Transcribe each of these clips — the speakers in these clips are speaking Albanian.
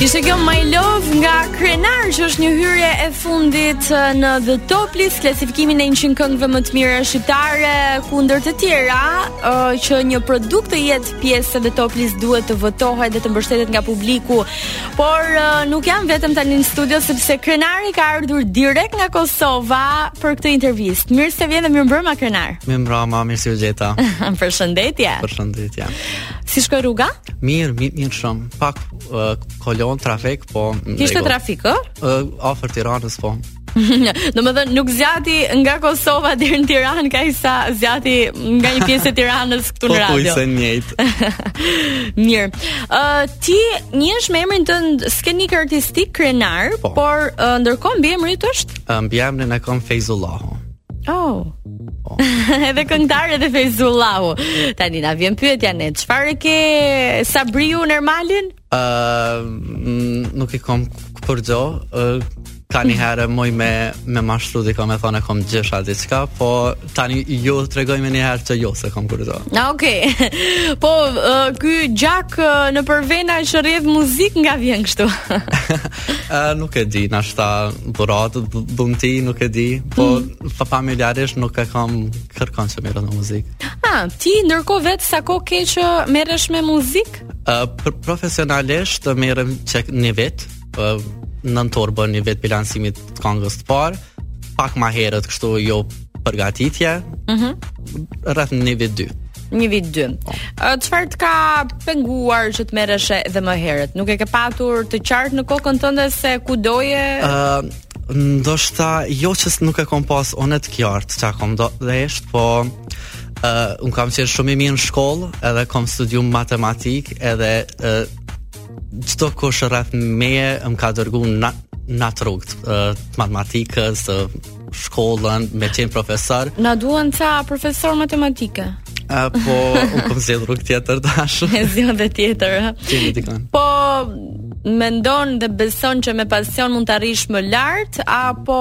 Ishte kjo My Love nga Krenar që është një hyrje e fundit në The Top List, klasifikimin e 100 këngëve më të mira shqiptare, ku ndër të tjera, uh, që një produkt të jetë pjesë e The Top List duhet të votohet dhe të mbështetet nga publiku. Por uh, nuk jam vetëm tani në studio sepse Krenari ka ardhur direkt nga Kosova për këtë intervistë. Mirë se vjen dhe mirëmbrëma Krenar. Mirëmbrëma, mirë se ju gjeta. Përshëndetje. Përshëndetje. Si shkoi rruga? Mirë, mirë, mirë shumë. Pak uh, kolonë trafik, po. Kishte trafik, ë? Uh, afër Tiranës, po. Domethënë, nuk zgjati nga Kosova deri në Tiranë, aq sa zgjati nga një pjesë e Tiranës këtu në po, radio. Po, thuajse njëjtë. Mirë. Uh, ti njihesh me emrin tënd skenik artistik Krenar, po. por uh, ndërkohë mbiemri yt është? Uh, mbiemrin e kom Fejzullahu. Oh. edhe këngëtar edhe Fejzullahu. Tani na vjen pyetja ne, çfarë ke Sabriun, Ermalin? Ë, uh, nuk e kam kurgjo, uh, ka një herë muj me me mashtru dikë me thonë kam gjysh a diçka, po tani ju tregoj menjëherë që jo s'e kam kurgjo. Ah, okay. po uh, ky gjak uh, nëpër vena që rrjedh muzikë nga vjen kështu. Uh, nuk e di, nashta dhuratë, dhunti, nuk e di, po mm. fa familjarisht nuk e kam kërkon që merret me muzikë. Ah, ti ndërkohë vetë sa kohë ke që merresh me muzikë? Uh, pr profesionalisht merrem qe një vit, uh, nëntor bën një vit prej lansimit të kongës të parë, pak ma herët kështu jo përgatitje. Mhm. Mm rreth një vit dy. Një vit dy. Po. Çfarë të ka penguar që të merresh edhe më herët? Nuk e ke patur të qartë në kokën tënde se ku doje? Ë, ndoshta jo që nuk e kam pas aq të qartë çka kom dashtë, po ë uh, un kam qenë shumë i mirë në shkollë, edhe kam studium matematikë, edhe ë uh, çdokush rreth meje më ka dërgu n'at, n'at rrugë të uh, matematikës, uh, shkollën, me qenë profesor. Na duhen ca profesorë matematike. A, po, unë kom zgjedh rrugë tjetër tash. E zgjodhe tjetër. Qeni t'i kanë. Po, mendon dhe beson që me pasion mund të arrish më lart apo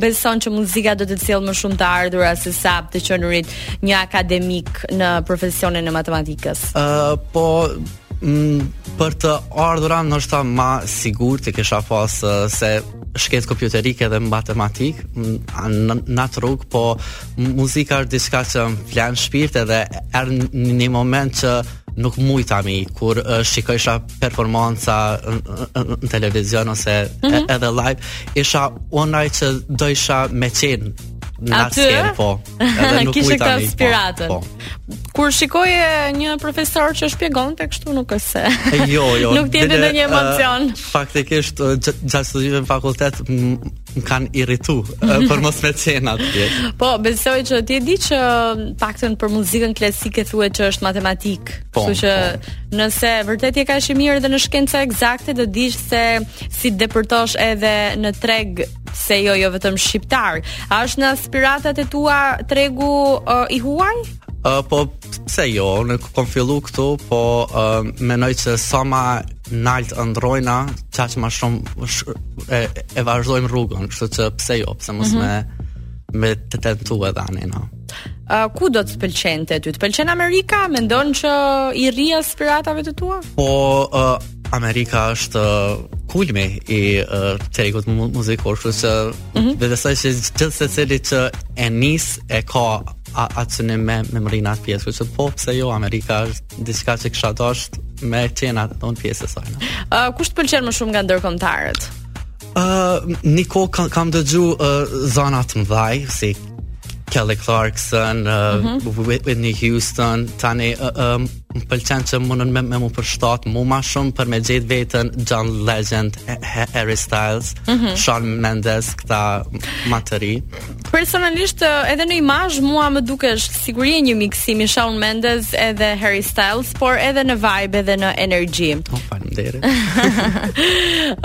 beson që muzika do të sjellë më shumë të ardhura sesa të qenurit një akademik në profesionin e matematikës? Ë uh, po Mm, për të ardhura ndoshta ma sigurt i kisha pas se shkencë kompjuterike dhe matematikë në atë rrugë, po muzika është diçka që më flen n'shpirt edhe erdh një moment që nuk mujta ma kur shikojsha performanca në televizion ose mm -hmm. edhe live isha unë ai që dojsha me qenë në atë po Edhe nuk kishte këtë inspiratën. Po, po. Kur shikoje një profesor që shpjegonte kështu nuk është se. Jo, jo. nuk tjetë dhe një emocion. Uh, faktikisht gjatë studimeve në fakultet më kanë irritu uh, për mos me qenë atje. Po, besoj që ti e di që të paktën për muzikën klasike thuhet që është matematikë. Po, kështu që po. nëse vërtet je kaq i mirë dhe në shkenca eksakte do të dish se si të depërtosh edhe në treg Se jo, jo vetëm shqiptar. A është në aspiratat e tua tregu uh, i huaj? Uh, po pse jo, unë kom fillu këtu, po uh, mendoj që sa ma nalt andrrojna, qaq ma shumë sh, e, e vazhdojmë rrugën, kështu që pse jo, pse mos mm -hmm. me me tentu edhe andena. Uh, ku do të të pëlqente ty? Të pëlqen Amerika? Mendon që i rri aspiratave të tua? Po, uh, Amerika është uh, kulmi i uh, tregut mu muzikor, kështu që mm -hmm. besoj se gjithë secili që e nis e ka atë synim me me mrri në atë pjesë, kështu që po pse jo Amerika është diçka që kisha dashur me qenë edhe pjesë e saj. Ë uh, kush të pëlqen më shumë nga ndërkombëtarët? Uh, një kohë, kam, kam dëgju uh, zana të mdhaj, si Kelly Clarkson, uh, mm -hmm. Whitney Houston, tani uh, um, më pëlqen që mundën me, me mu përshtatë mu ma shumë për me gjetë veten John Legend, Harry Styles, mm -hmm. Shawn Mendes, këta ma të ri. Personalisht edhe në imazh mua më dukesh sikur je një miksim i Shawn Mendes edhe Harry Styles, por edhe në vibe edhe në energji. Oh, faleminderit.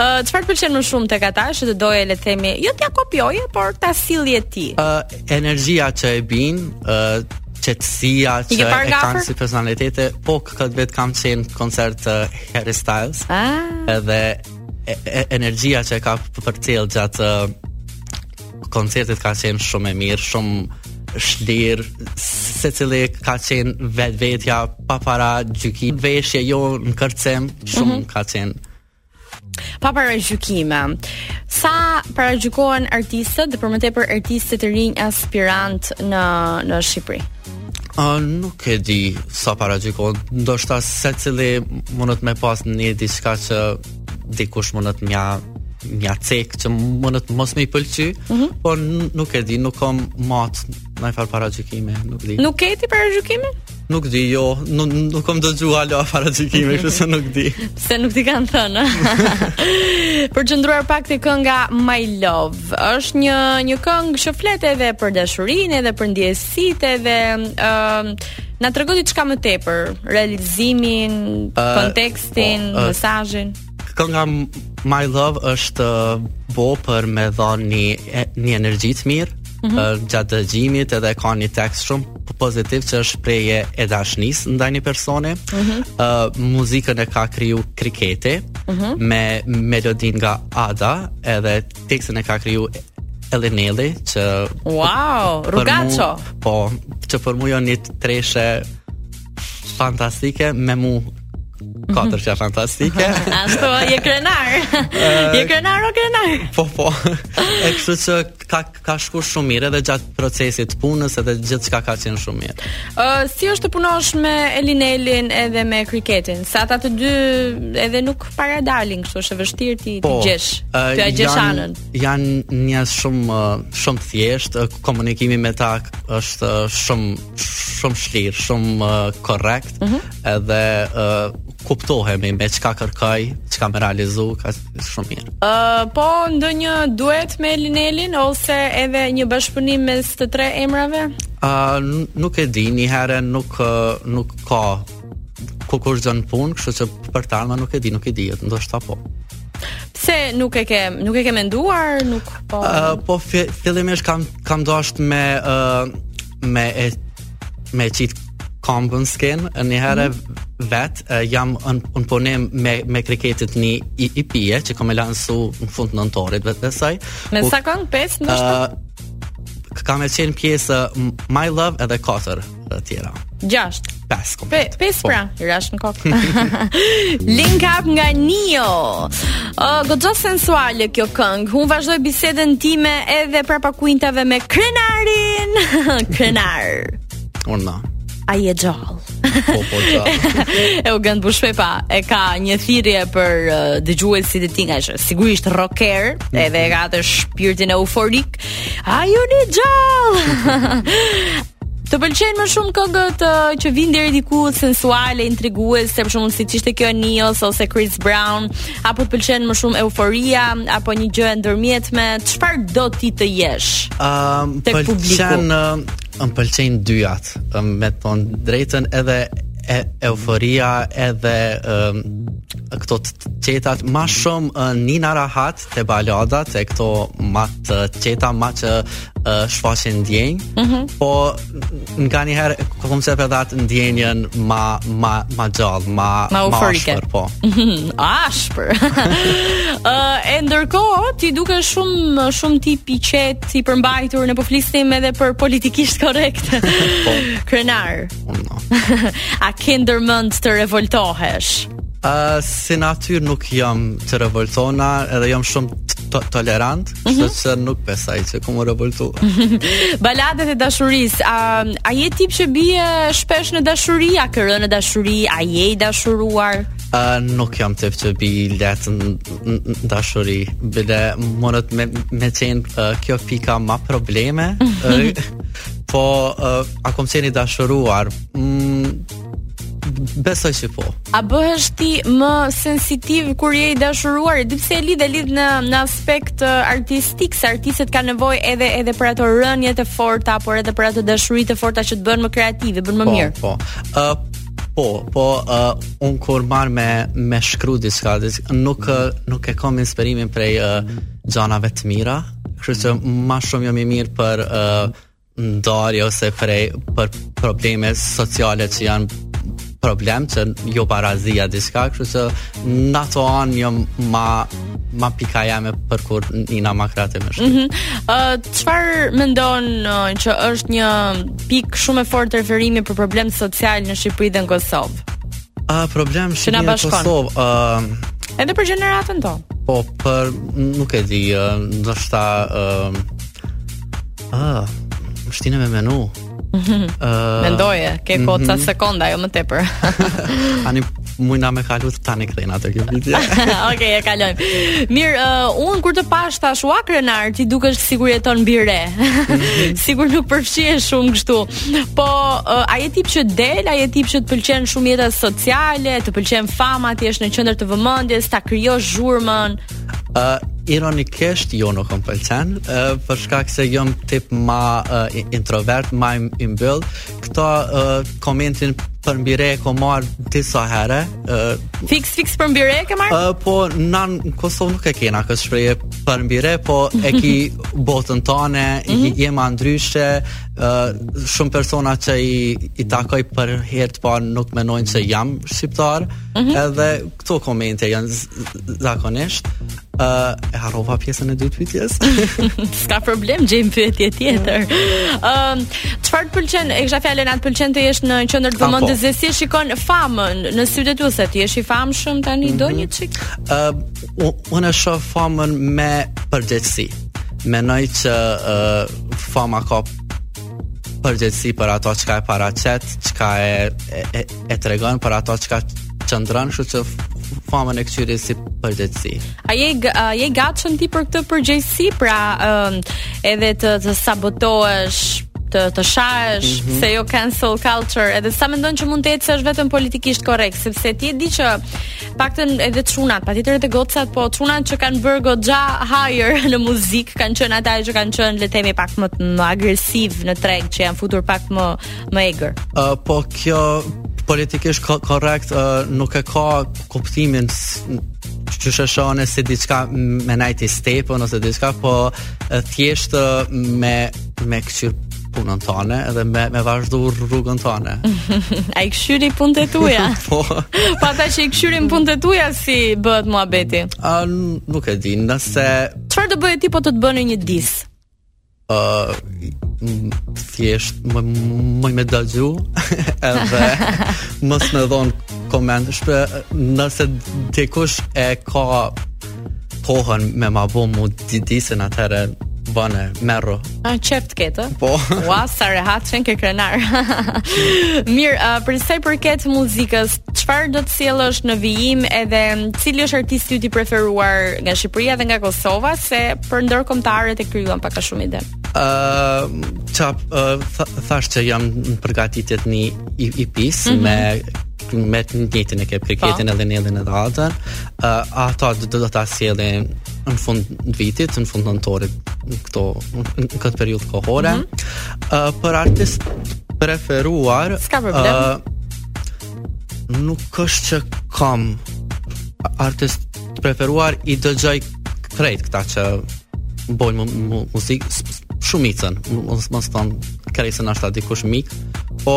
Ë çfarë pëlqen më shumë te ata që të doje le të themi, jo t'ua kopjoje, por ta sillje ti. Ë uh, energjia që e bin, ë uh, qetësia që e kanë si personalitete, po këtë verë kam qenë n'koncert uh, Harry Styles. Ah. Edhe e, e, energjia që e ka përcjellë gjatë uh, Koncertit ka qenë shumë e mirë, shumë e çlirë, secili ka qenë vetvetja, pa paragjykime, veshje jo në kërcem, shumë mm -hmm. ka qenë. Pa paragjykime, sa paragjykohen artistët dhe për më tepër artistët e rinj aspirantë në, në Shqipëri? A, nuk e di sa paragjykohen, ndoshta secili mundet me pas një diçka që dikush mundet me ja me ja cek që mundet mos me i pëlqy, mm -hmm. por nuk e di, nuk kam marrë naj far paragjykimi, nuk di. Nuk ke ti paragjykime? Nuk di, jo, nuk nuk kam dëgjuar hala paragjykime, kështu që nuk di. Se nuk t'i kanë thënë? për të qëndruar pak te kënga My Love, është një një këngë që flet edhe për dashurinë, edhe për ndjesitë, edhe ë uh, na trego diçka më tepër, realizimin, uh, kontekstin tekstin, po, mesazhin. Kënga My Love është uh, bo për me dhonë një një energji të mirë mm -hmm. uh, gjatë dëgjimit edhe ka një tekst shumë pozitiv që është shprehje e dashnisë ndaj një personi. Mm -hmm. uh, muzikën e ka kriju Kriketi mm -hmm. me melodin nga Ada edhe tekstin e ka kriju Elineli Wow, Rugaço. Po, që për mu janë një treshe fantastike me mu katër që fantastike. Ashtu je krenar. Je krenar o Krenar. Po po. E kështu që ka ka shku shumë mirë edhe gjatë procesit të punës edhe gjithçka ka qenë shumë mirë. Ë uh, si është të punosh me Elinelin edhe me Kriketin? Se ata të dy edhe nuk para dalin kështu është e vështirë t'i po, të gjesh. Uh, t'ia gjesh anën. Janë njerëz shumë uh, shumë të thjeshtë, uh, komunikimi me ta është uh, shumë shumë i shlirë, shumë uh, korrekt, uh mhm. -huh. edhe uh, kuptohemi mbi çka kërkoj, çka me realizu, ka shumë mirë. Ë, uh, po ndonjë duet me Elinelin ose edhe një bashkëpunim mes të tre emrave? Ë, uh, nuk e di, një herë nuk nuk ka kurkush zon n'punë, kështu që për t'ardhmen nuk e di, nuk e di, ndoshta po. Pse nuk e ke, nuk e ke menduar, nuk po. Ë, uh, po fillimisht kam kam dashur me ë uh, me e me qit kombën n'skenë një herë mm -hmm. vet uh, jam n', n'punim me me Kriketin një i, EP-je që kam me lansu në fund të nëntorit bret saj me sa këngë pesë ndoshta uh, ka me qenë pjesë My Love edhe 4 të tjera 6 Pesë komplet. Pe, pesë po. pra, i rash në kokë. Link Up nga Ne-Yo. Uh, Goxha sensuale kjo këngë. Unë vazhdoj bisedën time edhe prapa kuintave me Krenarin. Krenar. Unë A je gjallë? Po, po, gjallë. Eugent Bushpepa, e ka një thirje për uh, dëgjuesit e tij ngaqë sigurisht rocker, mm -hmm. edhe e ka atë shpirtin euforik. A jeni gjallë? Të pëlqejnë më shumë këngët uh, që vijnë deri diku sensuale, intriguese, për shembull siç ishte kjo e Ne-Yos ose Chris Brown, apo të pëlqen më shumë euforia apo një gjë e ndërmjetme, çfarë do ti të jesh? Ëm uh, pëlqen uh, më pëlqejnë dyjat, um, me t'thon t'drejtën edhe e, euforia edhe um, këto të qetat ma shumë uh, nihna rahat te balada, te këto ma të qeta, ma që uh, shfaqin ndjenjë, mm -hmm. po nga një herë ku kam se e pe du atë ndjenjën ma ma ma gjallë, ma ma euforike. Po. Ashpër. uh, e ndërkohë ti dukesh shumë shumë tip i qetë, i përmbajtur ne po flisnim edhe për politikisht korrekt. po. Krenar. Unë. A ke ndërmend të revoltohesh? Ë, uh, si natyrë nuk jam të revoltun, edhe jam shumë tolerant, mm -hmm. sepse nuk besoj që kom me u revoltu. Baladat e dashurisë, a, a je tip që bie shpesh në dashuri, a ke rënë në dashuri, a je i dashuruar? Uh, nuk jam tip që bi lehtë në dashuri Bile mundet me, me qenë uh, kjo pika ma problem uh, Po uh, a kom qenë i dashuruar? Mm, besoj që po. A bëhesh ti më sensitiv kur je i dashuruar? E di pse e lidh e lidh në aspekt uh, artistik, se artistët kanë nevojë edhe edhe për ato rënie të forta, por edhe për ato dashuri të forta që të bën më kreative, bën më po, mirë. Po. Ë uh, Po, po, uh, unë kur marr me, me shkru diçka, nuk, uh, nuk e kam inspirimin prej uh, gjanave të mira, kështu që ma shumë jam i mirë për uh, ndarje ose prej për probleme sociale që janë problem që jo parazia diçka, kështu që në atë anë jam ma ma pika jeme për kur jam ma kreativ më shumë. Mm -hmm. Çfarë mendon që është një pikë shumë e fortë referimi për problem social në Shqipëri dhe në Kosovë? A, problem Shqipëri dhe në Kosovë? Uh, Edhe për gjeneratën tonë? Po, për, nuk e di, uh, ndoshta... Uh, Ah, vështirë me menu. Uh, Mendoje, ke kohë mm -hmm. ca mhm. sekonda, jo më tepër. Ani mujna me kalu tani kthehna te ajo. ok, e kalojmë. Mirë, uh, unë kur të pash thashë ua Krenar, ti dukesh sikur jeton mbi re. Mm -hmm. sikur nuk përfshihesh shumë kështu. Po, uh, a je tip që del, a je tip që të pëlqen shumë jeta sociale, të pëlqen fama, të jesh në qendër të vëmendjes, ta krijosh zhurmën, Ë uh, ironikisht jo nuk më pëlqen, uh, për shkak se jam tip ma uh, introvert, ma i mbyllt. Këtë uh, komentin për mbi re e kom marrë disa herë. Uh, fix fix për mbi re e ke marrë? Uh, po na n'Kosovë nuk e kena këtë shprehje për mbi re, po e ki botën tande, mm -hmm. je ma ndryshe, uh, shumë persona që i, i takoj për herë të parë nuk menojnë se jam shqiptar. Mm -hmm. Edhe këto komente janë zakonisht. Ë, uh, e harrova pjesën e dytë të pyetjes. S'ka problem, gjejmë pyetje tjetër. Ë, mm -hmm. uh, çfarë të pëlqen? E kisha fjalën a të pëlqen të jesh në qendër të vëmendjes dhe si e shikon famën në sytë e tu se ti je i famshëm tani mm -hmm. do një çik. Ë, uh, unë e shoh famën me përgjegjësi. Menoj që uh, fama ka përgjegjësi për ato çka e paraqet, çka e, e, e e tregon për ato çka qëndron, kështu që famën e këtyre si përgjegjësi. A je a je gatshëm ti për këtë përgjegjësi, pra um, edhe të, të sabotohesh të të shahesh mm -hmm. se jo cancel culture edhe sa mendon që mund të ecë është vetëm politikisht korrekt sepse ti e di që paktën edhe çunat patjetër edhe gocat po çunat që kanë bërë goxha higher në muzikë kanë qenë ata që kanë qenë le të themi pak më, më agresiv në treg që janë futur pak më më egër. Uh, po kjo politikisht korrekt uh, nuk e ka kuptimin që s'e shan as diçka me nejt stepë ose diçka, po thjesht me, me këqyrë punën tane edhe me, me vazhdu rrugën tane. A i këqyr punët e tua? po. Po ta që i këqyr punët e tua si bëhet muhabeti? A, nuk e din, nëse... Çfarë do bësh ti po të të bëjnë një diss? uh, thjesht me me me dëgju edhe mos me dhon koment se nëse dikush e ka kohën me ma bo mu di diss-in atëherë Bane, merro. A çeft ketë? Po. Ua, sa rehat, qenke krenar. Mirë, uh, për sa i përket muzikës, Çfarë do të sjellësh në vijim edhe cili është artisti yt i preferuar nga Shqipëria dhe nga Kosova se për ndërkombëtarët e krijuam pak a shumë ide. Ë, uh, ça uh, thash që jam në përgatitje të një EP mm -hmm. me me të njëjtën ekip krejt po. edhe në edhe datën. Ë, uh, atë do të ta sjellim në fund të vitit, në fund nëntorit diku në këtë periudhë kohore. Ë, mm -hmm. uh, për artist preferuar, s'ka problem. Uh, nuk është që kam artist të preferuar i dëgjoj krejt këta që bojnë muzik shumicën mos mos thon krejt se nashta dikush m'ik po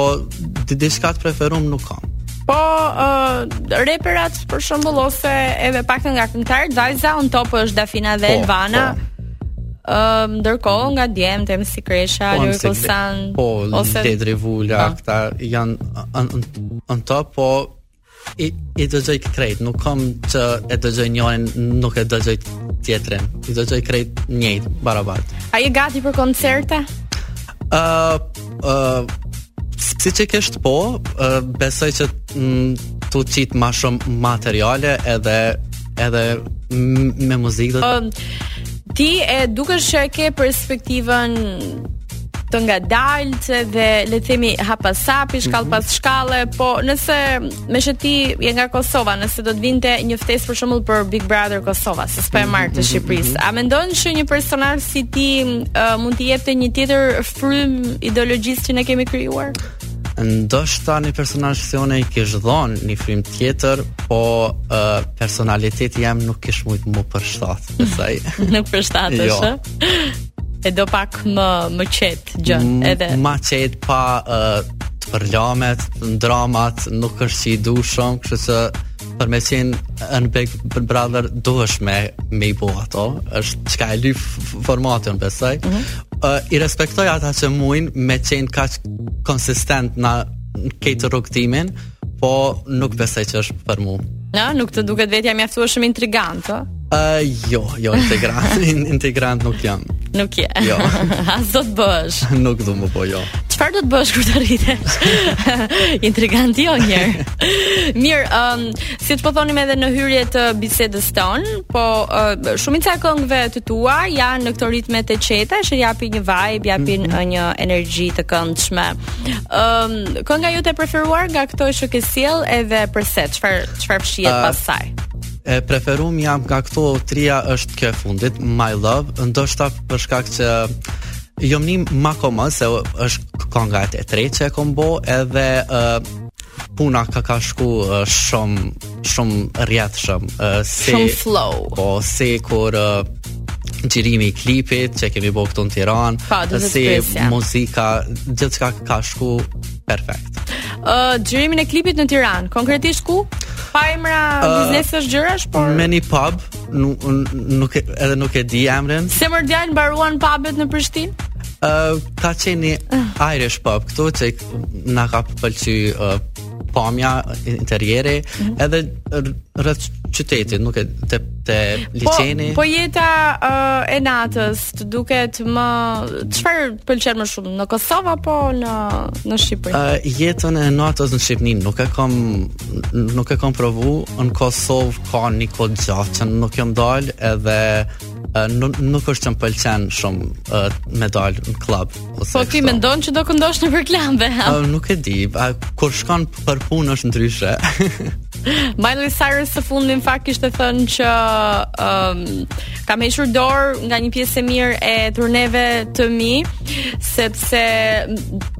diçka të preferum nuk kam Po uh, reperat për shembull ose edhe pak nga këngëtarët, vajza on top është Dafina dhe po, Elvana. Po. Ëm ndërkohë nga djemtë MC Kresha, po, Lyrical Son, po ose Ledri Vula, pa. Po. këta janë on top, po i i dëgjoj krejt, nuk kam që e dëgjoj njërin, nuk e dëgjoj tjetrin. I dëgjoj krejt njëjtë barabart. A je gati për koncerte? Ë uh, ë uh, si që kështu po, uh, besoj që mm, tu qitë ma shumë materiale edhe edhe me muzikë do të ti dukesh që e ke perspektivën të ngadaltë dhe le të themi hap pas hapi, shkallë mm -hmm. pas shkalle, po nëse meqë ti je nga Kosova, nëse do të vinte një ftesë për shembull për Big Brother Kosova, se s'po e mhm, marr të mhm, Shqipërisë. Mhm. A mendon që një personazh si ti uh, mund të jepte një tjetër frymë ideologjisë që ne kemi krijuar? Ndoshta një personazh si unë i kish dhon një frymë tjetër, po uh, personaliteti jem nuk kish mujtë mu përshtatë, pasaj. nuk përshtatë, jo. E do pak më, më qetë gjënë, edhe. Ma qetë pa uh, ato përplasjet, në dramat, nuk është që i du shumë, kështu që për me qenë në Big Brother duhesh me me i bo ato, është çka e lyp formati besoj, mm -hmm. uh, i respektoj ata që mujnë me qenë kaq konsistent në këtë rrugëtimin, po nuk besoj që është për mu. Na, nuk të duket vetja mjaftueshëm intrigant, Uh, jo, jo, intrigant, intrigant nuk jam. Nuk je. Jo. As do të bësh. nuk do me bo jo. Çfarë do të bësh kur të rritesh? Intrigant jo një. Mirë, um, siç po thonim edhe në hyrje të bisedës tonë, po uh, shumica e këngëve të tua janë në këto ritme të qeta, që japin një vibe, japin mm -hmm. një energji të këndshme. Um, kënga jote e preferuar nga këto që ke sjellë edhe përse, çfarë çfarë fshihet uh, pas saj? E preferumja nga këto tria është kjo e fundit, My Love, ndoshta për shkak që jom ni ma komod se është konga e tretë që e kom bo edhe uh, puna ka ka shku uh, shumë shumë rrjedhshëm uh, si, shumë flow po sikur uh, xhirimi i klipit që e kemi bo këtu në Tiranë po, si muzika gjithçka ka shku perfekt xhirimin e klipit në Tiranë. Konkretisht ku? Pa emra uh, biznesesh gjërash, po me një pub, nuk nuk e, edhe nuk e di emrin. Se, mo djalë, mbaruan pubet në Prishtinë? Ë uh, ka qenë ah. Irish pub këtu që na ka pëlqy uh, pamja interieri mm -hmm. edhe rreth qytetit, nuk e te te liqeni. Po, po jeta uh, e natës të duket më çfarë pëlqen më shumë në Kosovë apo në në Shqipëri? Ë uh, jetën e natës në Shqipëri nuk e kam nuk e kam provu në Kosovë ka një kohë t'gjatë që nuk jam dal edhe uh, nuk, nuk është që më pëlqen shumë uh, me dal në klub. Po ti mendon që do këndosh nëpër klube? Uh, nuk e di, a, kur shkon për punë është ndryshe. Miley Cyrus së fundi në fakt kishte thënë që um, kam hequr dorë nga një pjesë e mirë e turneve të mi, sepse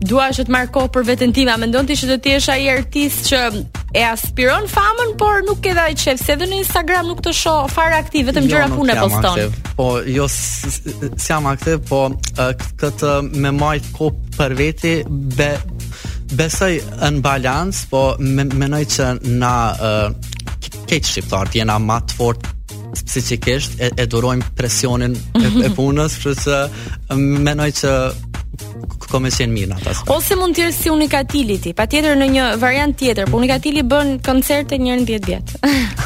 dua që të marr kohë për veten time. A mendon ti që do të jesh ai artist që e aspiron famën, por nuk ke dhe aq qejf, se edhe në Instagram nuk të shoh fare aktiv, vetëm jo, gjëra jo, pune poston. Po, jo s'jam aktiv, po këtë me majtë kohë për veti be, besoj Në balancë, po menoj që na uh, keq shqiptarët jena ma të fort psikisht e, e durojmë presionin e, e punës, kështu që menoj që kom me qenë mirë në atë sport. Ose mund të jesh si Unikkatili ti, patjetër në një variant tjetër, po Unikkatili bën koncerte një në dhjetë vjet.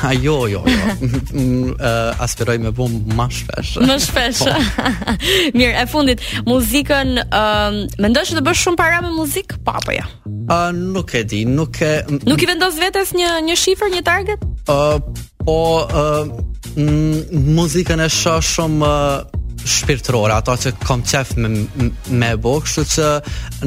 A jo, jo, jo. Mm, eh, aspiroj me bo ma shpesh. Më shpesh. Po. mirë, e fundit, muzikën, uh, ehm, mendon të bësh shumë para me muzikë? Po apo jo? Ë nuk e di, nuk e Nuk i vendos vetes një një shifër, një target? Ë po ë muzikën e shoh shumë shpirtërore, atë që kam qef me me bo, kështu që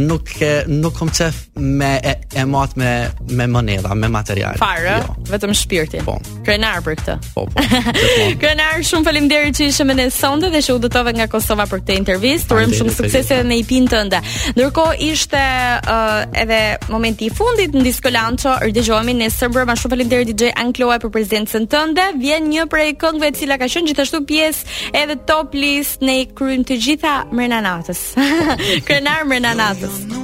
nuk e nuk kam qef me e, e mat me me monedha, me material. Fare, jo. vetëm shpirtin. Po. Krenar për këtë. Po, po. Krenar, shumë faleminderit që ishe me ne sonte dhe që udhëtove nga Kosova për këtë intervistë. Urojmë shumë suksese edhe në EP-në tënde. Ndërkohë ishte uh, edhe momenti i fundit në Disco Lancho, ridëgjohemi nesër mbrëma, shumë faleminderit DJ Ankloa për prezencën tënde. Vjen një prej këngëve e cila ka qenë gjithashtu pjesë e dhe top listën e kryen të gjitha mrena natës. Krenar mrena natës.